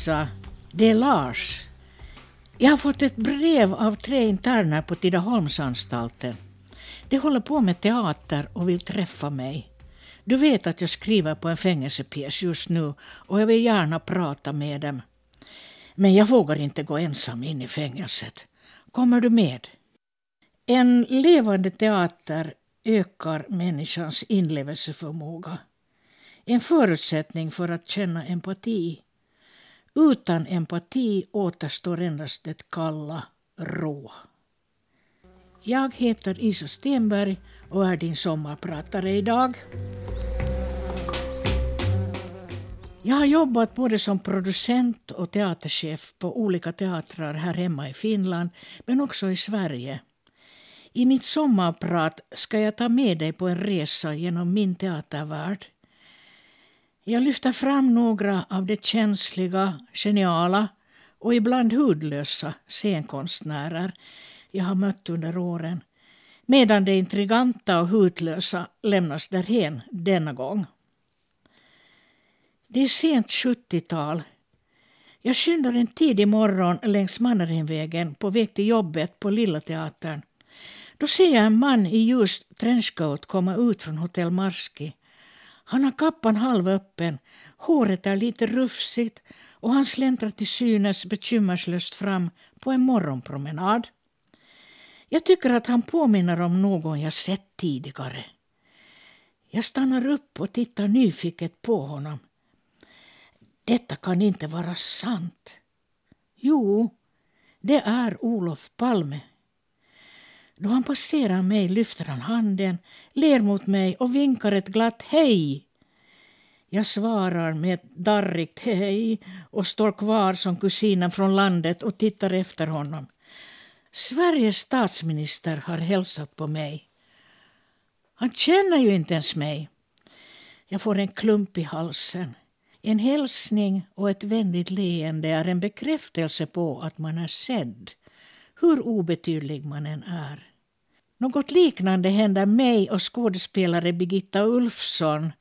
Lisa, Det är Lars. Jag har fått ett brev av tre interner på Tidaholmsanstalten. De håller på med teater och vill träffa mig. Du vet att jag skriver på en fängelsepjäs just nu och jag vill gärna prata med dem. Men jag vågar inte gå ensam in i fängelset. Kommer du med? En levande teater ökar människans inlevelseförmåga. En förutsättning för att känna empati. Utan empati återstår endast det kalla, råa. Jag heter Isa Stenberg och är din sommarpratare idag. Jag har jobbat både som producent och teaterchef på olika teatrar här hemma i Finland men också i Sverige. I mitt sommarprat ska jag ta med dig på en resa genom min teatervärld. Jag lyfter fram några av de känsliga, geniala och ibland hudlösa scenkonstnärer jag har mött under åren medan det intriganta och hutlösa lämnas därhen denna gång. Det är sent 70-tal. Jag skyndar en tidig morgon längs Mannerheimvägen på väg till jobbet på Lilla Teatern. Då ser jag en man i ljus trenchcoat komma ut från Hotell Marski. Han har kappan halvöppen, håret är lite rufsigt och han släntrar till synes bekymmerslöst fram på en morgonpromenad. Jag tycker att han påminner om någon jag sett tidigare. Jag stannar upp och tittar nyfiket på honom. Detta kan inte vara sant. Jo, det är Olof Palme. Då han passerar mig lyfter han handen, ler mot mig och vinkar ett glatt hej. Jag svarar med ett darrigt hej och står kvar som kusinen från landet och tittar efter honom. Sveriges statsminister har hälsat på mig. Han känner ju inte ens mig. Jag får en klump i halsen. En hälsning och ett vänligt leende är en bekräftelse på att man är sedd, hur obetydlig man än är. Något liknande händer mig och skådespelare Birgitta Ulfsson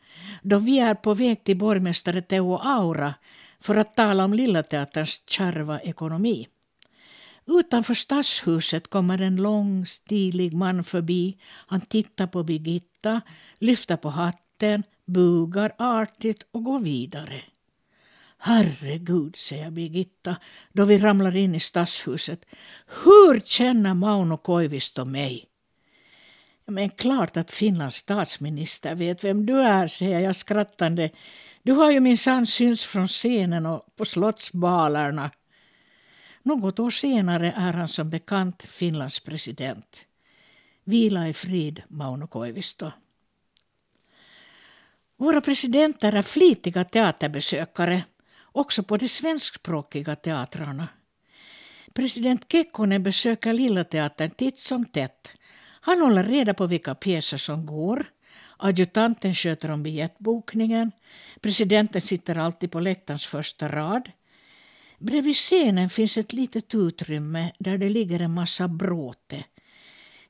då vi är på väg till borgmästare Teo Aura för att tala om Lilla Teaterns kärva ekonomi. Utanför stadshuset kommer en lång, stilig man förbi. Han tittar på Birgitta, lyfter på hatten, bugar artigt och går vidare. Herregud, säger Birgitta då vi ramlar in i stadshuset. Hur känner Mauno Koivisto mig? Men klart att Finlands statsminister vet vem du är, säger jag skrattande. Du har ju minsann synts från scenen och på slottsbalarna. Något år senare är han som bekant Finlands president. Vila i frid, Mauno Koivisto. Våra presidenter är flitiga teaterbesökare, också på de svenskspråkiga teatrarna. President Kekkonen besöker Lilla Teatern titt som tätt. Han håller reda på vilka pjäser som går. Adjutanten sköter om biljettbokningen. Presidenten sitter alltid på läktarens första rad. Bredvid scenen finns ett litet utrymme där det ligger en massa bråte.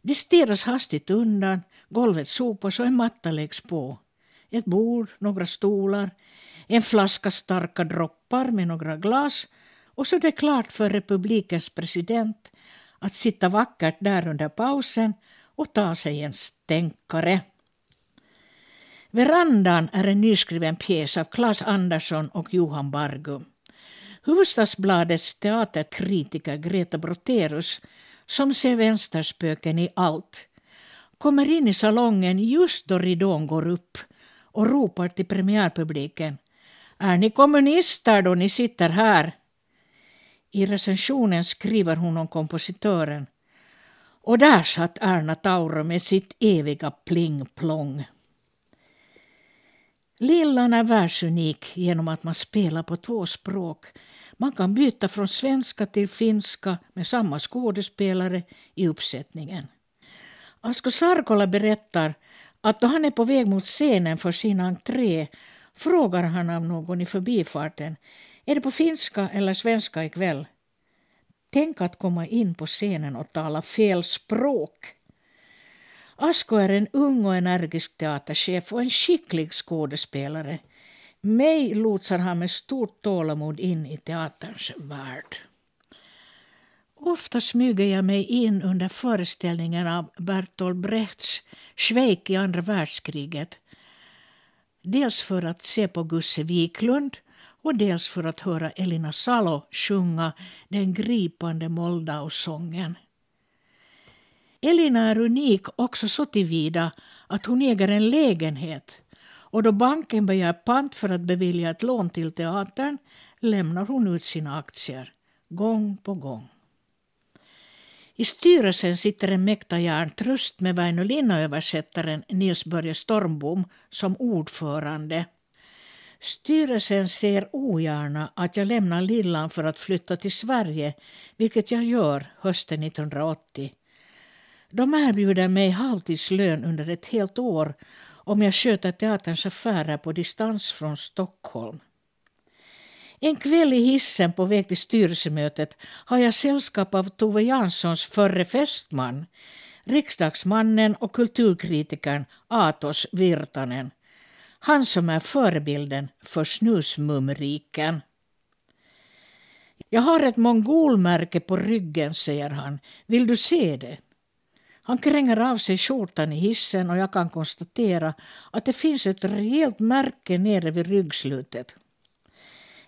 Det städas hastigt undan, golvet sopas och en matta läggs på. Ett bord, några stolar, en flaska starka droppar med några glas och så är det klart för republikens president att sitta vackert där under pausen och ta sig en stänkare. Verandan är en nyskriven pjäs av Claes Andersson och Johan Bargum. Hufvudstadsbladets teaterkritiker Greta Broterus, som ser vänsterspöken i allt, kommer in i salongen just då ridån går upp och ropar till premiärpubliken. Är ni kommunister då ni sitter här? I recensionen skriver hon om kompositören. Och där satt Erna Tauro med sitt eviga pling-plong. Lillan är världsunik genom att man spelar på två språk. Man kan byta från svenska till finska med samma skådespelare i uppsättningen. Asko Sarkola berättar att då han är på väg mot scenen för sin entré frågar han av någon i förbifarten är det på finska eller svenska ikväll? Tänk att komma in på scenen och tala fel språk. Asko är en ung och energisk teaterchef och en skicklig skådespelare. Mig lotsar han med stort tålamod in i teaterns värld. Ofta smyger jag mig in under föreställningen av Bertolt Brechts Schweik i andra världskriget. Dels för att se på Gusse Wiklund och dels för att höra Elina Salo sjunga den gripande Moldausången. Elina är unik också så tillvida att hon äger en lägenhet och då banken begär pant för att bevilja ett lån till teatern lämnar hon ut sina aktier, gång på gång. I styrelsen sitter en mäkta järntrust med Väinö Linna-översättaren Nils Börje Stormbom som ordförande. Styrelsen ser ogärna att jag lämnar Lillan för att flytta till Sverige, vilket jag gör hösten 1980. De erbjuder mig halvtidslön under ett helt år om jag sköter teaterns affärer på distans från Stockholm. En kväll i hissen på väg till styrelsemötet har jag sällskap av Tove Janssons förre fästman, riksdagsmannen och kulturkritikern Atos Virtanen. Han som är förebilden för snusmumriken. Jag har ett mongolmärke på ryggen, säger han. Vill du se det? Han kränger av sig skjortan i hissen och jag kan konstatera att det finns ett rejält märke nere vid ryggslutet.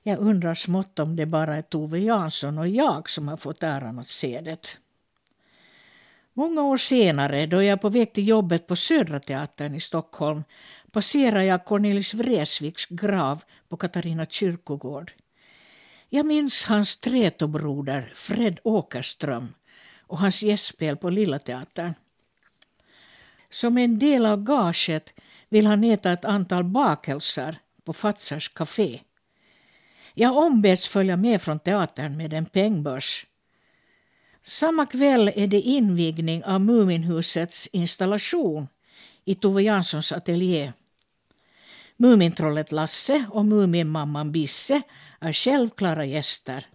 Jag undrar smått om det bara är Tove Jansson och jag som har fått äran att se det. Många år senare, då jag är på väg till jobbet på Södra Teatern i Stockholm, passerar jag Cornelis Vreeswijks grav på Katarina kyrkogård. Jag minns hans trätobroder Fred Åkerström och hans gästspel på Lilla Teatern. Som en del av gaget vill han äta ett antal bakelser på Fatsars café. Jag ombeds följa med från teatern med en pengbörs. Samma kväll är det invigning av Muminhusets installation i Tove Janssons ateljé. Mumintrollet Lasse och Muminmamman Bisse är självklara gäster.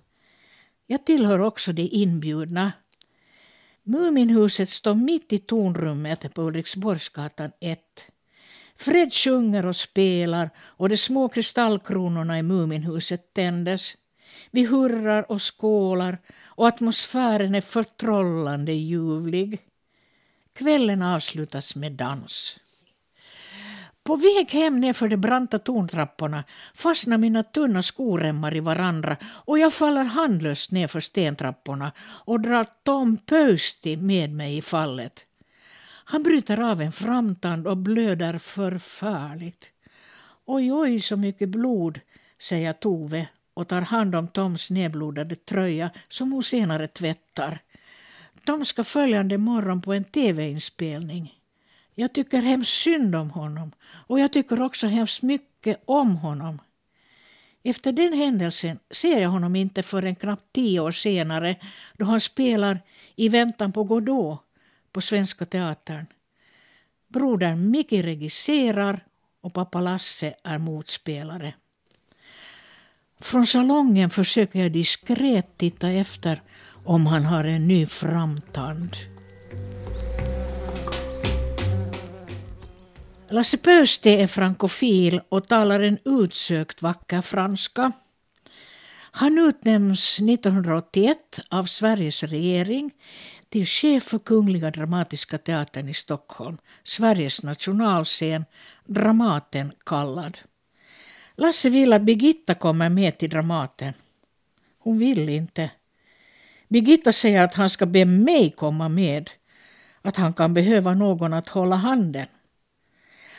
Jag tillhör också de inbjudna. Muminhuset står mitt i tornrummet på Ulriksborgsgatan 1. Fred sjunger och spelar och de små kristallkronorna i Muminhuset tändes. Vi hurrar och skålar och atmosfären är förtrollande ljuvlig. Kvällen avslutas med dans. På väg hem nerför de branta torntrapporna fastnar mina tunna skoremmar i varandra och jag faller handlöst nerför stentrapporna och drar Tom Pöysti med mig i fallet. Han bryter av en framtand och blöder förfärligt. Oj, oj, så mycket blod, säger Tove och tar hand om Toms nedblodade tröja som hon senare tvättar. Tom ska följande morgon på en tv-inspelning. Jag tycker hemskt synd om honom och jag tycker också hemskt mycket om honom. Efter den händelsen ser jag honom inte förrän knappt tio år senare då han spelar I väntan på Godot på Svenska Teatern. Brodern Micke regisserar och pappa Lasse är motspelare. Från salongen försöker jag diskret titta efter om han har en ny framtand. Lasse Pöysti är frankofil och talar en utsökt vacker franska. Han utnämns 1981 av Sveriges regering till chef för Kungliga Dramatiska Teatern i Stockholm, Sveriges nationalscen, Dramaten kallad. Lasse vill att Birgitta kommer med till Dramaten. Hon vill inte. Birgitta säger att han ska be mig komma med, att han kan behöva någon att hålla handen.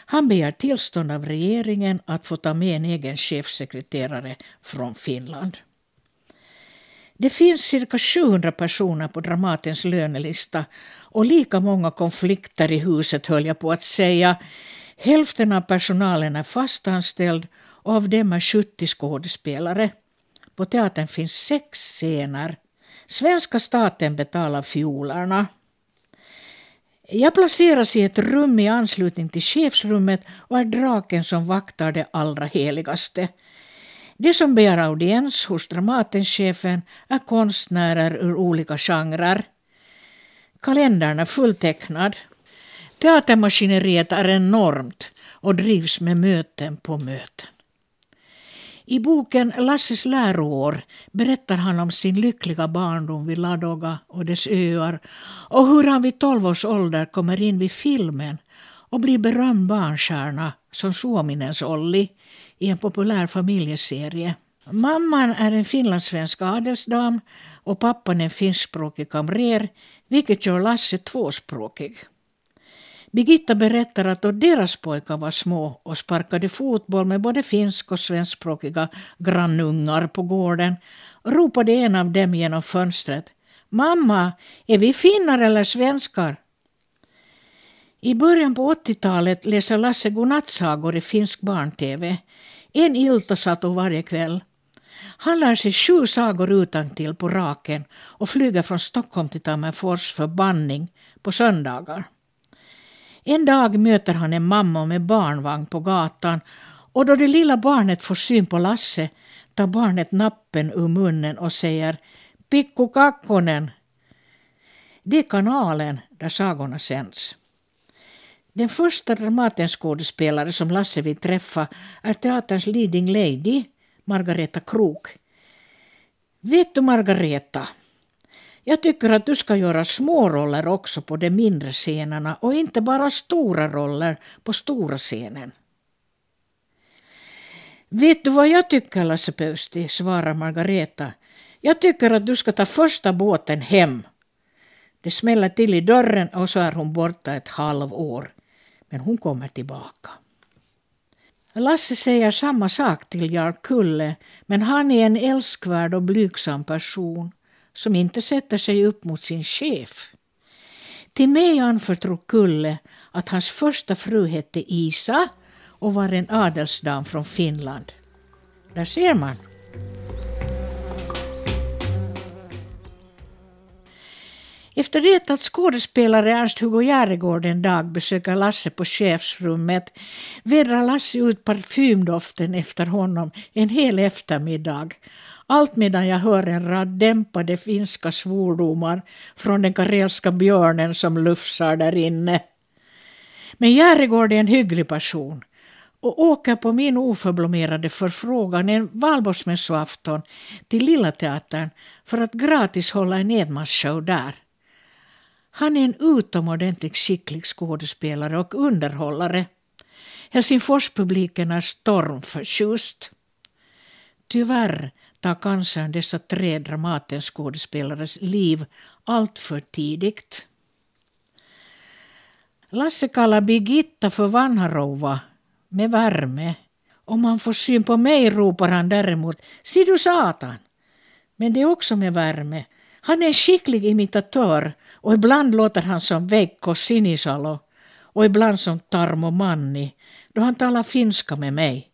Han begär tillstånd av regeringen att få ta med en egen chefsekreterare från Finland. Det finns cirka 700 personer på Dramatens lönelista och lika många konflikter i huset höll jag på att säga. Hälften av personalen är fastanställd och av dem är 70 skådespelare. På teatern finns sex scener. Svenska staten betalar fiolerna. Jag placeras i ett rum i anslutning till chefsrummet och är draken som vaktar det allra heligaste. De som begär audiens hos Dramatenchefen är konstnärer ur olika genrer. Kalendern är fulltecknad. Teatermaskineriet är enormt och drivs med möten på möten. I boken Lasses läroår berättar han om sin lyckliga barndom vid Ladoga och dess öar och hur han vid 12 års ålder kommer in vid filmen och blir berömd barnstjärna som Suominens Olli i en populär familjeserie. Mamman är en finlandssvensk adelsdam och pappan en finskspråkig kamrer vilket gör Lasse tvåspråkig. Birgitta berättar att då deras pojkar var små och sparkade fotboll med både finsk och svenskspråkiga grannungar på gården ropade en av dem genom fönstret Mamma, är vi finnar eller svenskar? I början på 80-talet läser Lasse godnattsagor i finsk barn-tv. En iltasato varje kväll. Han lär sig sju sagor utantill på raken och flyger från Stockholm till Tammerfors för bandning på söndagar. En dag möter han en mamma med barnvagn på gatan och då det lilla barnet får syn på Lasse tar barnet nappen ur munnen och säger Pikku kakkonen. Det är kanalen där sagorna sänds. Den första Dramatenskådespelare som Lasse vill träffa är teaterns leading lady, Margareta Krok. Vet du Margareta, jag tycker att du ska göra små roller också på de mindre scenerna och inte bara stora roller på stora scenen. Vet du vad jag tycker Lasse Pöysti, svarar Margareta. Jag tycker att du ska ta första båten hem. Det smäller till i dörren och så är hon borta ett halvår. Men hon kommer tillbaka. Lasse säger samma sak till Jarl Kulle men han är en älskvärd och blygsam person som inte sätter sig upp mot sin chef. Till mig anförtror Kulle att hans första fru hette Isa och var en adelsdam från Finland. Där ser man. Efter det att skådespelare Ernst-Hugo Järegård en dag besöker Lasse på chefsrummet vädrar Lasse ut parfymdoften efter honom en hel eftermiddag allt medan jag hör en rad dämpade finska svordomar från den karelska björnen som lufsar där inne. Men Järegård är en hygglig person och åker på min oförblommerade förfrågan en valborgsmässoafton till Lilla Teatern för att gratis hålla en enmansshow där. Han är en utomordentligt skicklig skådespelare och underhållare. Helsingforspubliken är stormförtjust. Tyvärr tar cancern dessa tre Dramatenskådespelares liv alltför tidigt. Lasse kallar Birgitta för Vanharova med värme. Om han får syn på mig ropar han däremot ”Si du satan!” Men det är också med värme. Han är en skicklig imitatör och ibland låter han som Veikko Sinisalo och ibland som Tarmo Manni då han talar finska med mig.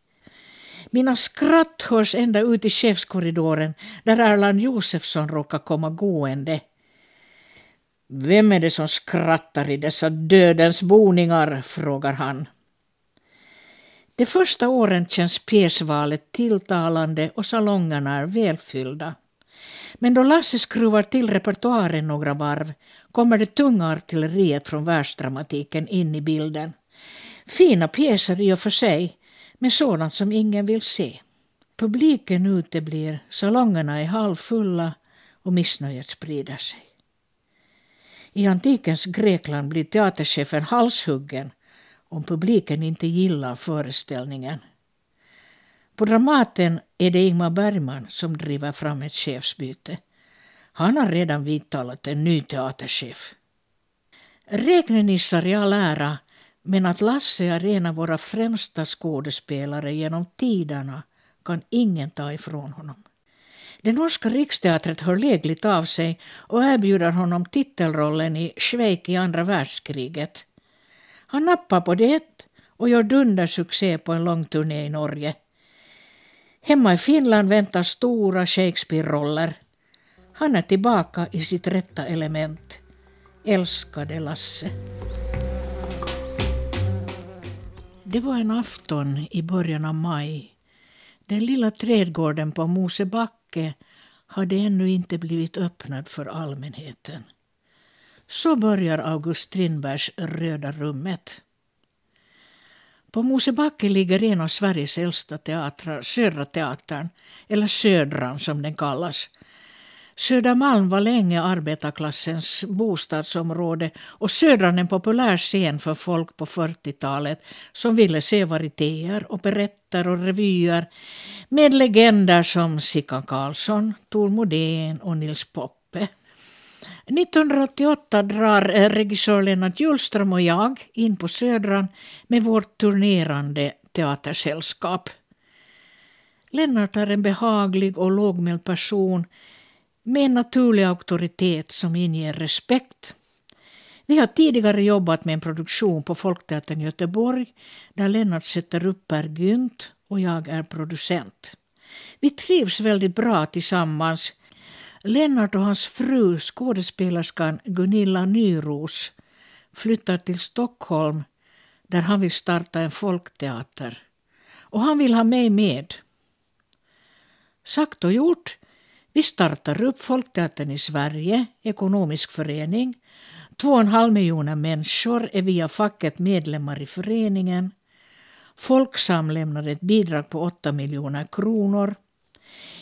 Mina skratt hörs ända ut i chefskorridoren där Erland Josefsson råkar komma gående. Vem är det som skrattar i dessa dödens boningar? frågar han. De första åren känns pjäsvalet tilltalande och salongerna är välfyllda. Men då Lasse skruvar till repertoaren några varv kommer det tunga artilleriet från världsdramatiken in i bilden. Fina pjäser i och för sig, med sådant som ingen vill se. Publiken uteblir, salongerna är halvfulla och missnöjet sprider sig. I antikens Grekland blir teaterchefen halshuggen om publiken inte gillar föreställningen. På Dramaten är det Ingmar Bergman som driver fram ett chefsbyte. Han har redan vidtalat en ny teaterchef. Räknenissar i all ära, men att Lasse är en av våra främsta skådespelare genom tiderna kan ingen ta ifrån honom. Det norska riksteatret hör lägligt av sig och erbjuder honom titelrollen i Schweik i andra världskriget. Han nappar på det och gör dundersuccé på en lång turné i Norge. Hemma i Finland väntar stora Shakespeare-roller. Han är tillbaka i sitt rätta element. Älskade Lasse. Det var en afton i början av maj. Den lilla trädgården på Mosebacke hade ännu inte blivit öppnad för allmänheten. Så börjar August Strindbergs Röda rummet. På Mosebacke ligger en av Sveriges äldsta teatrar, Södra Teatern, eller Södran som den kallas. Södermalm var länge arbetarklassens bostadsområde och Södran en populär scen för folk på 40-talet som ville se varietéer, operetter och revyer med legender som Sickan Karlsson, Tor Modén och Nils Poppe. 1988 drar eh, regissör Lennart Hjulström och jag in på Södran med vårt turnerande teatersällskap. Lennart är en behaglig och lågmäld person med en naturlig auktoritet som inger respekt. Vi har tidigare jobbat med en produktion på Folkteatern i Göteborg där Lennart sätter upp Per Gynt och jag är producent. Vi trivs väldigt bra tillsammans Lennart och hans fru, skådespelerskan Gunilla Nyros, flyttar till Stockholm där han vill starta en folkteater. Och han vill ha mig med. Sagt och gjort. Vi startar upp Folkteatern i Sverige, ekonomisk förening. Två och en halv miljoner människor är via facket medlemmar i föreningen. Folksam lämnar ett bidrag på 8 miljoner kronor.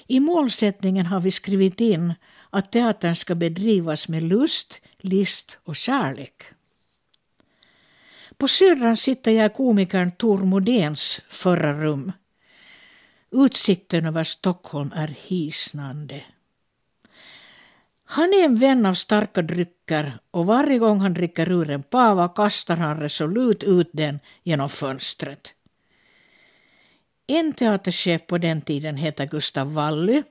I målsättningen har vi skrivit in att teatern ska bedrivas med lust, list och kärlek. På Södran sitter jag i komikern Tor Modéns förra rum. Utsikten över Stockholm är hisnande. Han är en vän av starka drycker och varje gång han dricker ur en pava kastar han resolut ut den genom fönstret. En teaterchef på den tiden hette Gustav Wally.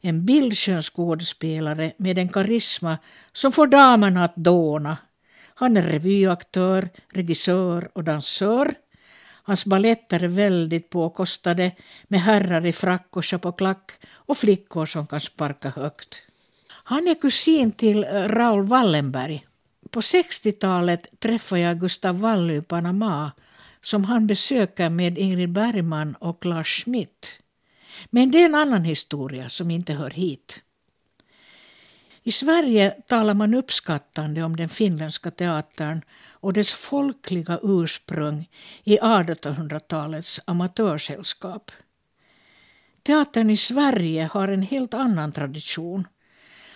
En bildskön skådespelare med en karisma som får damerna att dåna. Han är revyaktör, regissör och dansör. Hans balletter är väldigt påkostade med herrar i frack och chapeauklack och flickor som kan sparka högt. Han är kusin till eh, Raoul Wallenberg. På 60-talet träffade jag Gustav Wally i Panama som han besöker med Ingrid Bergman och Lars Schmidt. Men det är en annan historia som inte hör hit. I Sverige talar man uppskattande om den finländska teatern och dess folkliga ursprung i 1800-talets amatörsällskap. Teatern i Sverige har en helt annan tradition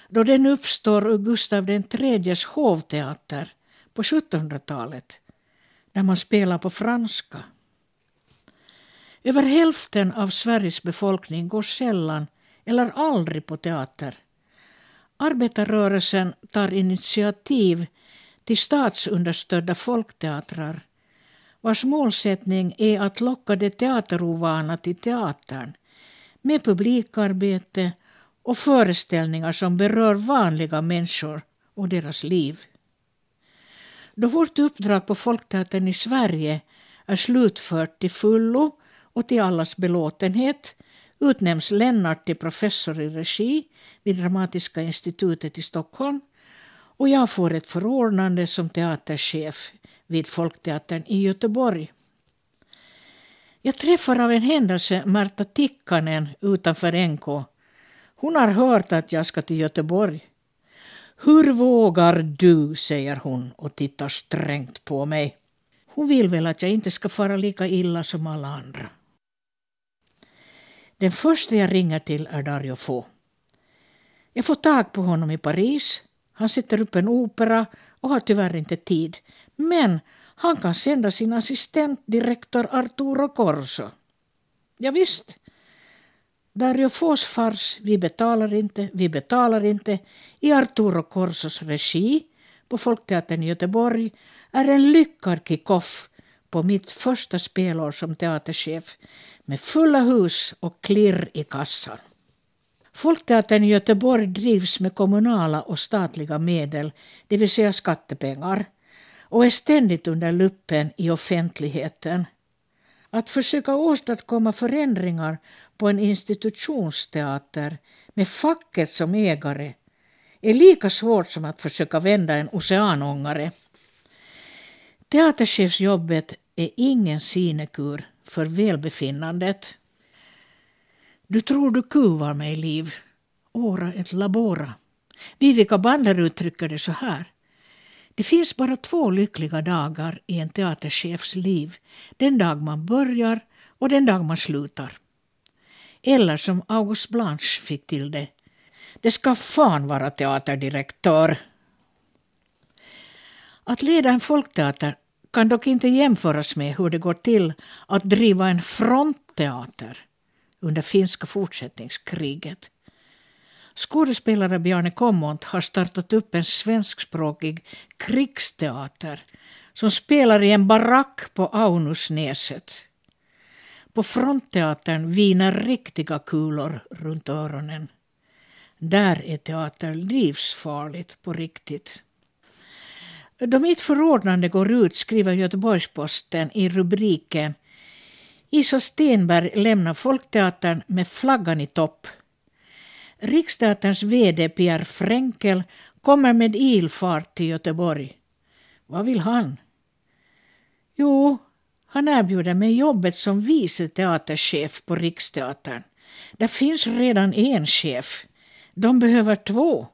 då den uppstår ur Gustav IIIs hovteater på 1700-talet när man spelar på franska. Över hälften av Sveriges befolkning går sällan eller aldrig på teater. Arbetarrörelsen tar initiativ till statsunderstödda folkteatrar vars målsättning är att locka de teaterovana till teatern med publikarbete och föreställningar som berör vanliga människor och deras liv. Då vårt uppdrag på Folkteatern i Sverige är slutfört till fullo och till allas belåtenhet utnämns Lennart till professor i regi vid Dramatiska institutet i Stockholm och jag får ett förordnande som teaterchef vid Folkteatern i Göteborg. Jag träffar av en händelse Märta Tikkanen utanför NK. Hon har hört att jag ska till Göteborg. Hur vågar du, säger hon och tittar strängt på mig. Hon vill väl att jag inte ska fara lika illa som alla andra. Den första jag ringer till är Dario Fo. Jag får tag på honom i Paris. Han sätter upp en opera och har tyvärr inte tid. Men han kan sända sin assistent, direktor Arturo Corso. Ja, visst, Dario Fos fars Vi betalar inte, vi betalar inte i Arturo Corsos regi på Folkteatern i Göteborg är en lyckad kick-off på mitt första spelår som teaterchef med fulla hus och klirr i kassan. Folkteatern i Göteborg drivs med kommunala och statliga medel, det vill säga skattepengar, och är ständigt under luppen i offentligheten. Att försöka åstadkomma förändringar på en institutionsteater med facket som ägare är lika svårt som att försöka vända en oceanångare. Teaterchefsjobbet är ingen sinekur för välbefinnandet. Du tror du kuvar mig, Liv. Ora et labora. Vivica Bandler uttrycker det så här. Det finns bara två lyckliga dagar i en teaterchefs liv. Den dag man börjar och den dag man slutar. Eller som August Blanche fick till det. Det ska fan vara teaterdirektör. Att leda en folkteater kan dock inte jämföras med hur det går till att driva en frontteater under finska fortsättningskriget. Skådespelare Bjarne Kommont har startat upp en svenskspråkig krigsteater som spelar i en barack på Aunusnäset. På frontteatern viner riktiga kulor runt öronen. Där är teater livsfarligt på riktigt. Då mitt förordnande går ut skriver Göteborgs-Posten i rubriken Isa Stenberg lämnar Folkteatern med flaggan i topp. Riksteaterns VD Pierre Fränkel kommer med ilfart till Göteborg. Vad vill han? Jo, han erbjuder mig jobbet som vice teaterchef på Riksteatern. Det finns redan en chef. De behöver två.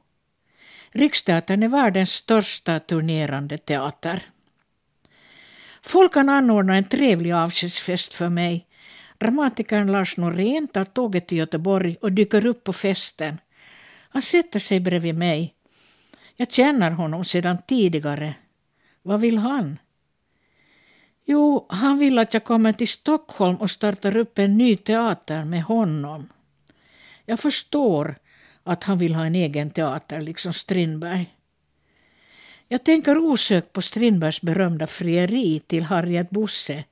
Riksteatern är världens största turnerande teater. Folk kan anordna en trevlig avskedsfest för mig. Dramatikern Lars Norén tar tåget till Göteborg och dyker upp på festen. Han sätter sig bredvid mig. Jag känner honom sedan tidigare. Vad vill han? Jo, han vill att jag kommer till Stockholm och startar upp en ny teater med honom. Jag förstår att han vill ha en egen teater, liksom Strindberg. Jag tänker osökt på Strindbergs berömda frieri till Harriet Bosse.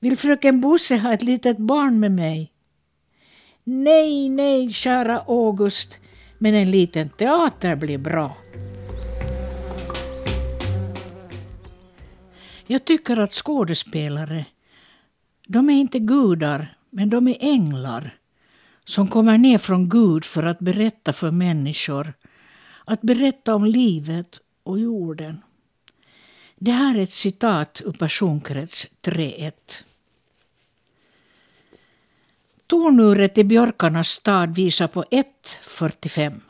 Vill fröken Bosse ha ett litet barn med mig? Nej, nej, kära August, men en liten teater blir bra. Jag tycker att skådespelare, de är inte gudar, men de är änglar som kommer ner från Gud för att berätta för människor, att berätta om livet och jorden. Det här är ett citat ur Personkrets 3.1. Tornuret i björkarnas stad visar på 1.45.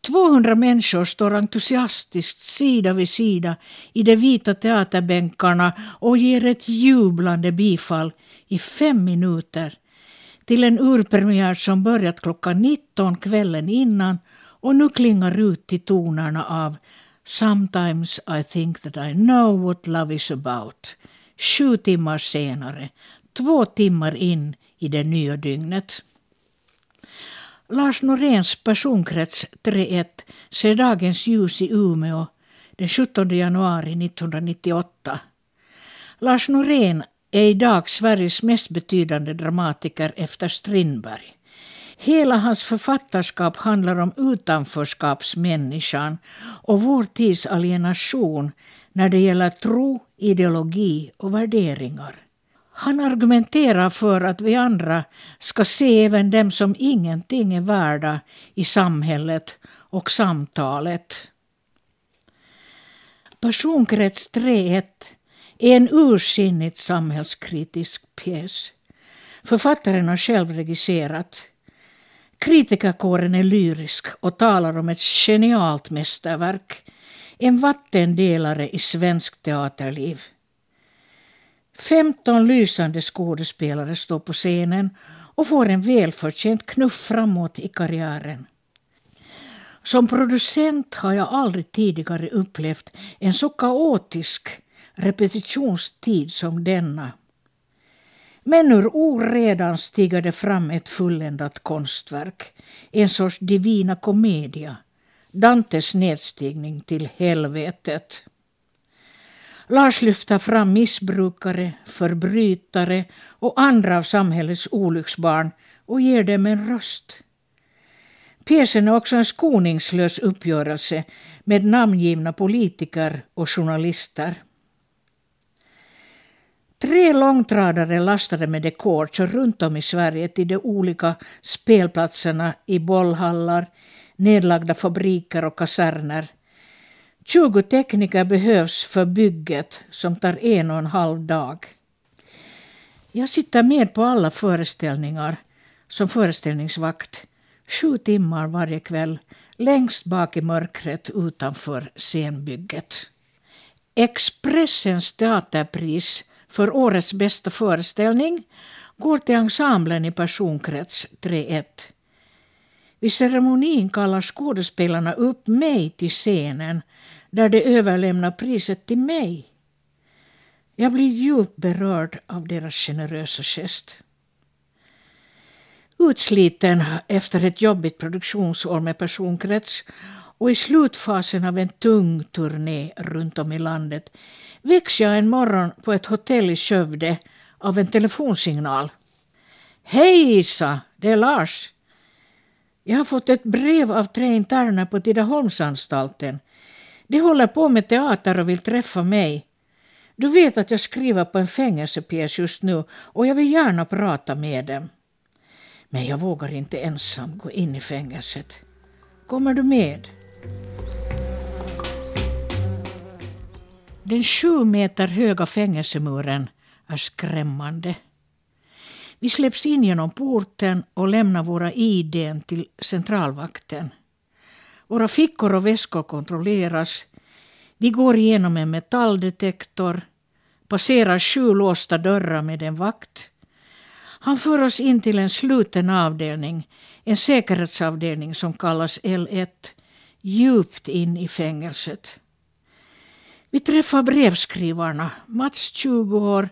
200 människor står entusiastiskt sida vid sida i de vita teaterbänkarna och ger ett jublande bifall i fem minuter till en urpremiär som börjat klockan 19 kvällen innan och nu klingar ut till tonerna av Sometimes I think that I know what love is about. Sju timmar senare, två timmar in i det nya dygnet. Lars Noréns personkrets 3.1 ser dagens ljus i Umeå den 17 januari 1998. Lars Norén är idag Sveriges mest betydande dramatiker efter Strindberg. Hela hans författarskap handlar om utanförskapsmänniskan och vår tids alienation när det gäller tro, ideologi och värderingar. Han argumenterar för att vi andra ska se även dem som ingenting är värda i samhället och samtalet. Personkrets 3.1 är en ursinnigt samhällskritisk pjäs. Författaren har själv regisserat. Kritikerkåren är lyrisk och talar om ett genialt mästerverk. En vattendelare i svensk teaterliv. 15 lysande skådespelare står på scenen och får en välförtjänt knuff framåt i karriären. Som producent har jag aldrig tidigare upplevt en så kaotisk repetitionstid som denna. Men ur oredan stiger det fram ett fulländat konstverk, en sorts divina commedia, Dantes nedstigning till helvetet. Lars lyfter fram missbrukare, förbrytare och andra av samhällets olycksbarn och ger dem en röst. Pjäsen är också en skoningslös uppgörelse med namngivna politiker och journalister. Tre långtradare lastade med dekor kör runt om i Sverige till de olika spelplatserna i bollhallar, nedlagda fabriker och kaserner 20 tekniker behövs för bygget som tar en och en halv dag. Jag sitter med på alla föreställningar som föreställningsvakt Sju timmar varje kväll längst bak i mörkret utanför scenbygget. Expressens teaterpris för årets bästa föreställning går till ensemblen i personkrets 3.1. Vid ceremonin kallar skådespelarna upp mig till scenen där de överlämnar priset till mig. Jag blir djupt berörd av deras generösa gest. Utsliten efter ett jobbigt produktionsår med personkrets och i slutfasen av en tung turné runt om i landet väcks jag en morgon på ett hotell i Skövde av en telefonsignal. Hej Isa, det är Lars. Jag har fått ett brev av tre interner på Tidaholmsanstalten. De håller på med teater och vill träffa mig. Du vet att jag skriver på en fängelsepjäs just nu och jag vill gärna prata med dem. Men jag vågar inte ensam gå in i fängelset. Kommer du med? Den sju meter höga fängelsemuren är skrämmande. Vi släpps in genom porten och lämnar våra ID till centralvakten. Våra fickor och väskor kontrolleras. Vi går igenom en metalldetektor, passerar sju låsta dörrar med en vakt. Han för oss in till en sluten avdelning, en säkerhetsavdelning som kallas L1, djupt in i fängelset. Vi träffar brevskrivarna, Mats 20 år,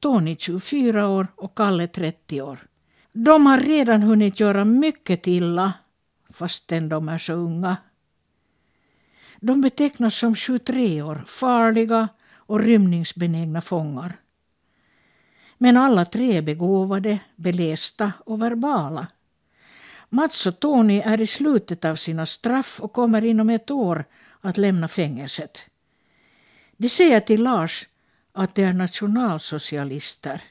Tony 24 år och Kalle 30 år. De har redan hunnit göra mycket illa fastän de är så unga. De betecknas som 23 år, farliga och rymningsbenägna fångar. Men alla tre är begåvade, belästa och verbala. Mats och Tony är i slutet av sina straff och kommer inom ett år att lämna fängelset. De säger till Lars att de är nationalsocialister,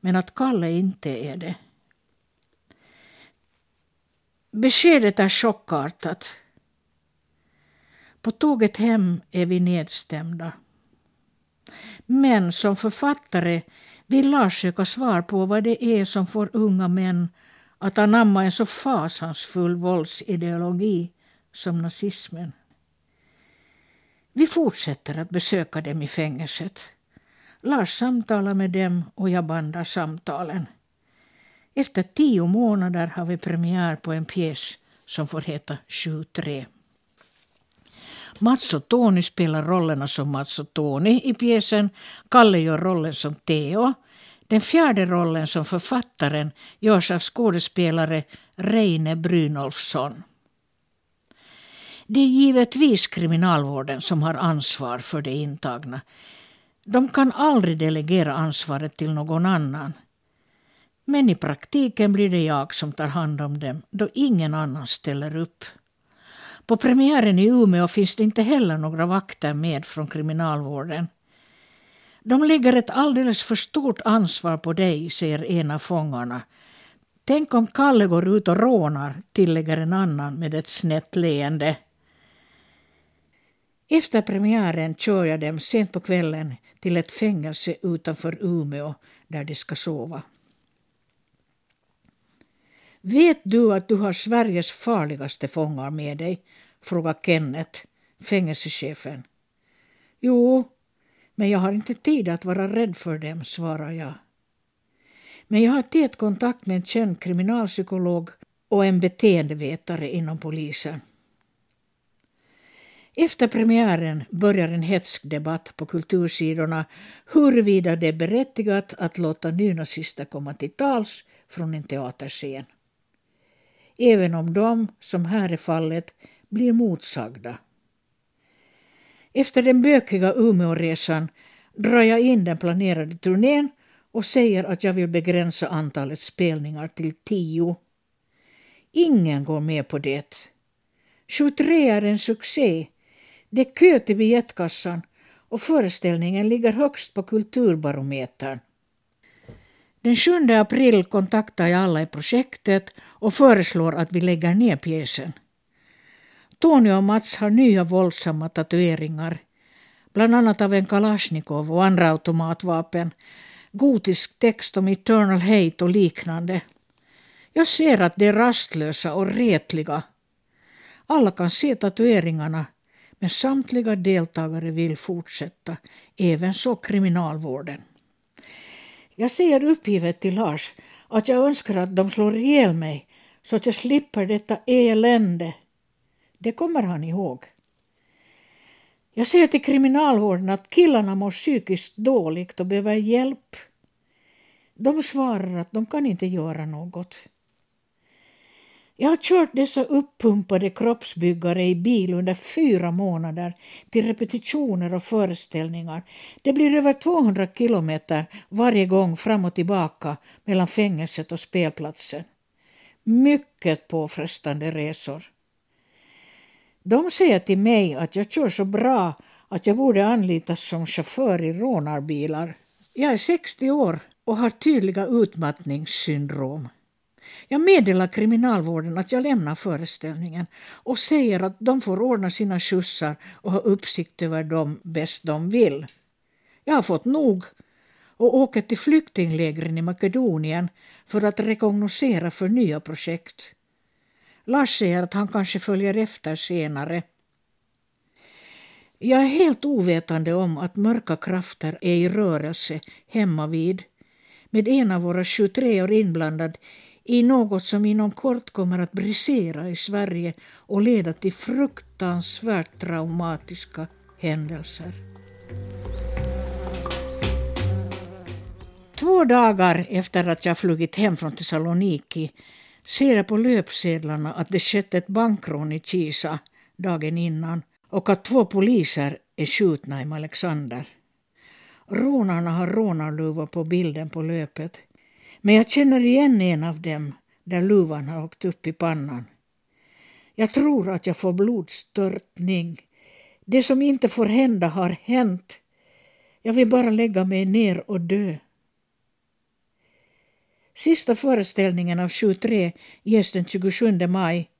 men att Kalle inte är det. Beskedet är chockartat. På tåget hem är vi nedstämda. Men som författare vill Lars söka svar på vad det är som får unga män att anamma en så fasansfull våldsideologi som nazismen. Vi fortsätter att besöka dem i fängelset. Lars samtalar med dem och jag bandar samtalen. Efter tio månader har vi premiär på en pjäs som får heta 7-3. Mats och Tony spelar rollerna som Mats och Tony i pjäsen. Kalle gör rollen som Theo. Den fjärde rollen som författaren görs av skådespelare Reine Brynolfsson. Det är givetvis kriminalvården som har ansvar för de intagna. De kan aldrig delegera ansvaret till någon annan. Men i praktiken blir det jag som tar hand om dem då ingen annan ställer upp. På premiären i Umeå finns det inte heller några vakter med från kriminalvården. De lägger ett alldeles för stort ansvar på dig, säger en av fångarna. Tänk om Kalle går ut och rånar, tillägger en annan med ett snett leende. Efter premiären kör jag dem sent på kvällen till ett fängelse utanför Umeå där de ska sova. Vet du att du har Sveriges farligaste fångar med dig? frågar Kenneth, fängelsechefen. Jo, men jag har inte tid att vara rädd för dem, svarar jag. Men jag har tät kontakt med en känd kriminalpsykolog och en beteendevetare inom polisen. Efter premiären börjar en hetsk debatt på kultursidorna huruvida det är berättigat att låta nynazister komma till tals från en teaterscen. Även om de, som här är fallet, blir motsagda. Efter den bökiga Umeåresan drar jag in den planerade turnén och säger att jag vill begränsa antalet spelningar till tio. Ingen går med på det. 23 är en succé det är kö till biljettkassan och föreställningen ligger högst på Kulturbarometern. Den 7 april kontaktar jag alla i projektet och föreslår att vi lägger ner pjäsen. Tony och Mats har nya våldsamma tatueringar, bland annat av en Kalashnikov och andra automatvapen, gotisk text om eternal hate och liknande. Jag ser att de är rastlösa och retliga. Alla kan se tatueringarna men samtliga deltagare vill fortsätta, även så kriminalvården. Jag säger uppgivet till Lars att jag önskar att de slår ihjäl mig så att jag slipper detta elände. Det kommer han ihåg. Jag säger till kriminalvården att killarna mår psykiskt dåligt och behöver hjälp. De svarar att de kan inte göra något. Jag har kört dessa uppumpade kroppsbyggare i bil under fyra månader till repetitioner och föreställningar. Det blir över 200 kilometer varje gång fram och tillbaka mellan fängelset och spelplatsen. Mycket påfrestande resor. De säger till mig att jag kör så bra att jag borde anlitas som chaufför i rånarbilar. Jag är 60 år och har tydliga utmattningssyndrom. Jag meddelar kriminalvården att jag lämnar föreställningen och säger att de får ordna sina skjutsar och ha uppsikt över dem bäst de vill. Jag har fått nog och åker till flyktinglägren i Makedonien för att rekognosera för nya projekt. Lars säger att han kanske följer efter senare. Jag är helt ovetande om att mörka krafter är i rörelse hemma vid med en av våra 23 år inblandad i något som inom kort kommer att brisera i Sverige och leda till fruktansvärt traumatiska händelser. Två dagar efter att jag flugit hem från Thessaloniki ser jag på löpsedlarna att det skett ett bankrån i Kisa dagen innan och att två poliser är skjutna i Alexander. Rånarna har rånarluvor på bilden på löpet. Men jag känner igen en av dem där luvan har åkt upp i pannan. Jag tror att jag får blodstörtning. Det som inte får hända har hänt. Jag vill bara lägga mig ner och dö. Sista föreställningen av 23 ges den 27 maj.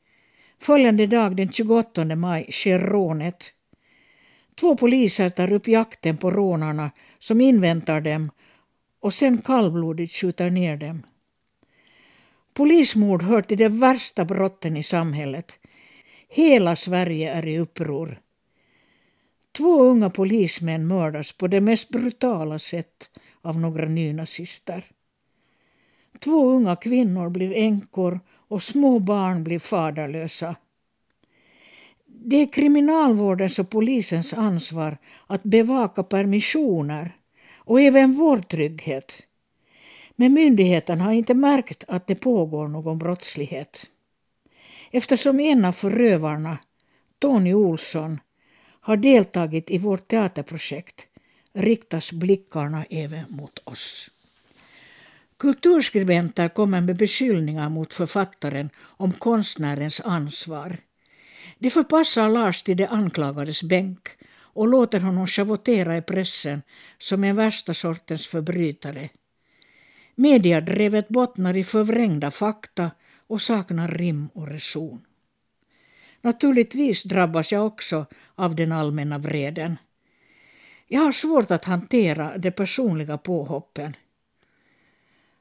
Följande dag, den 28 maj, sker rånet. Två poliser tar upp jakten på rånarna som inväntar dem och sen kallblodigt skjuter ner dem. Polismord hör till de värsta brotten i samhället. Hela Sverige är i uppror. Två unga polismän mördas på det mest brutala sätt av några nynazister. Två unga kvinnor blir änkor och små barn blir faderlösa. Det är kriminalvårdens och polisens ansvar att bevaka permissioner och även vår trygghet. Men myndigheten har inte märkt att det pågår någon brottslighet. Eftersom en av förövarna, Tony Olsson, har deltagit i vårt teaterprojekt riktas blickarna även mot oss. Kulturskribenter kommer med beskyllningar mot författaren om konstnärens ansvar. De förpassar Lars till de anklagades bänk och låter honom schavottera i pressen som en värsta sortens förbrytare. Mediadrevet bottnar i förvrängda fakta och saknar rim och reson. Naturligtvis drabbas jag också av den allmänna vreden. Jag har svårt att hantera de personliga påhoppen.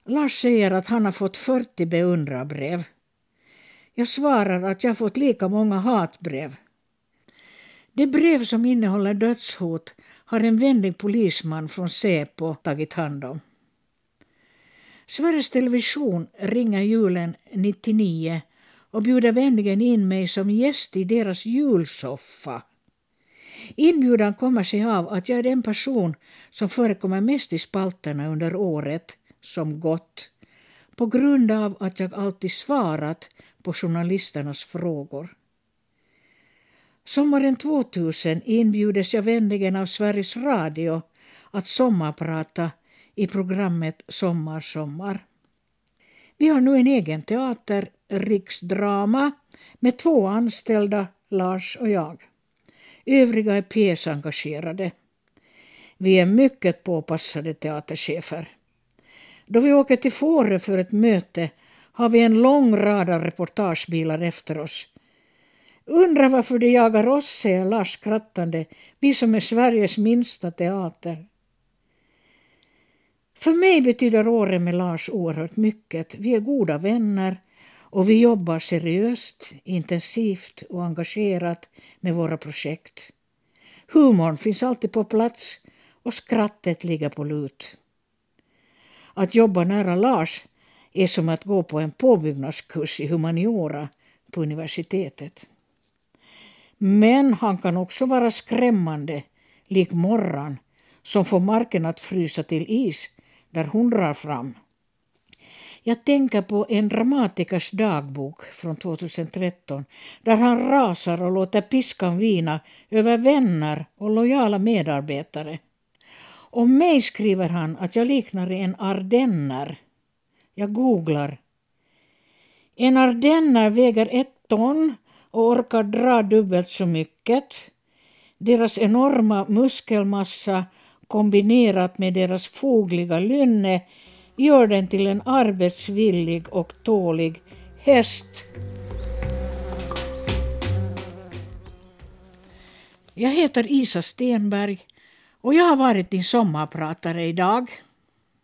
Lars säger att han har fått 40 beundrarbrev. Jag svarar att jag fått lika många hatbrev. Det brev som innehåller dödshot har en vänlig polisman från Säpo tagit hand om. Sveriges Television ringer julen 99 och bjuder vänligen in mig som gäst i deras julsoffa. Inbjudan kommer sig av att jag är den person som förekommer mest i spalterna under året som gått på grund av att jag alltid svarat på journalisternas frågor. Sommaren 2000 inbjudes jag vänligen av Sveriges Radio att sommarprata i programmet Sommar, sommar. Vi har nu en egen teater, Riksdrama, med två anställda, Lars och jag. Övriga är pjäsengagerade. Vi är mycket påpassade teaterchefer. Då vi åker till Fårö för ett möte har vi en lång rad av reportagebilar efter oss. Undrar varför de jagar oss, säger Lars skrattande, vi som är Sveriges minsta teater. För mig betyder året med Lars oerhört mycket. Vi är goda vänner och vi jobbar seriöst, intensivt och engagerat med våra projekt. Humorn finns alltid på plats och skrattet ligger på lut. Att jobba nära Lars är som att gå på en påbyggnadskurs i humaniora på universitetet. Men han kan också vara skrämmande, lik morran som får marken att frysa till is där hon drar fram. Jag tänker på en dramatikers dagbok från 2013 där han rasar och låter piskan vina över vänner och lojala medarbetare. Om mig skriver han att jag liknar en ardenner. Jag googlar. En ardenner väger ett ton och orkar dra dubbelt så mycket. Deras enorma muskelmassa kombinerat med deras fogliga lynne gör den till en arbetsvillig och tålig häst. Jag heter Isa Stenberg och jag har varit din sommarpratare idag.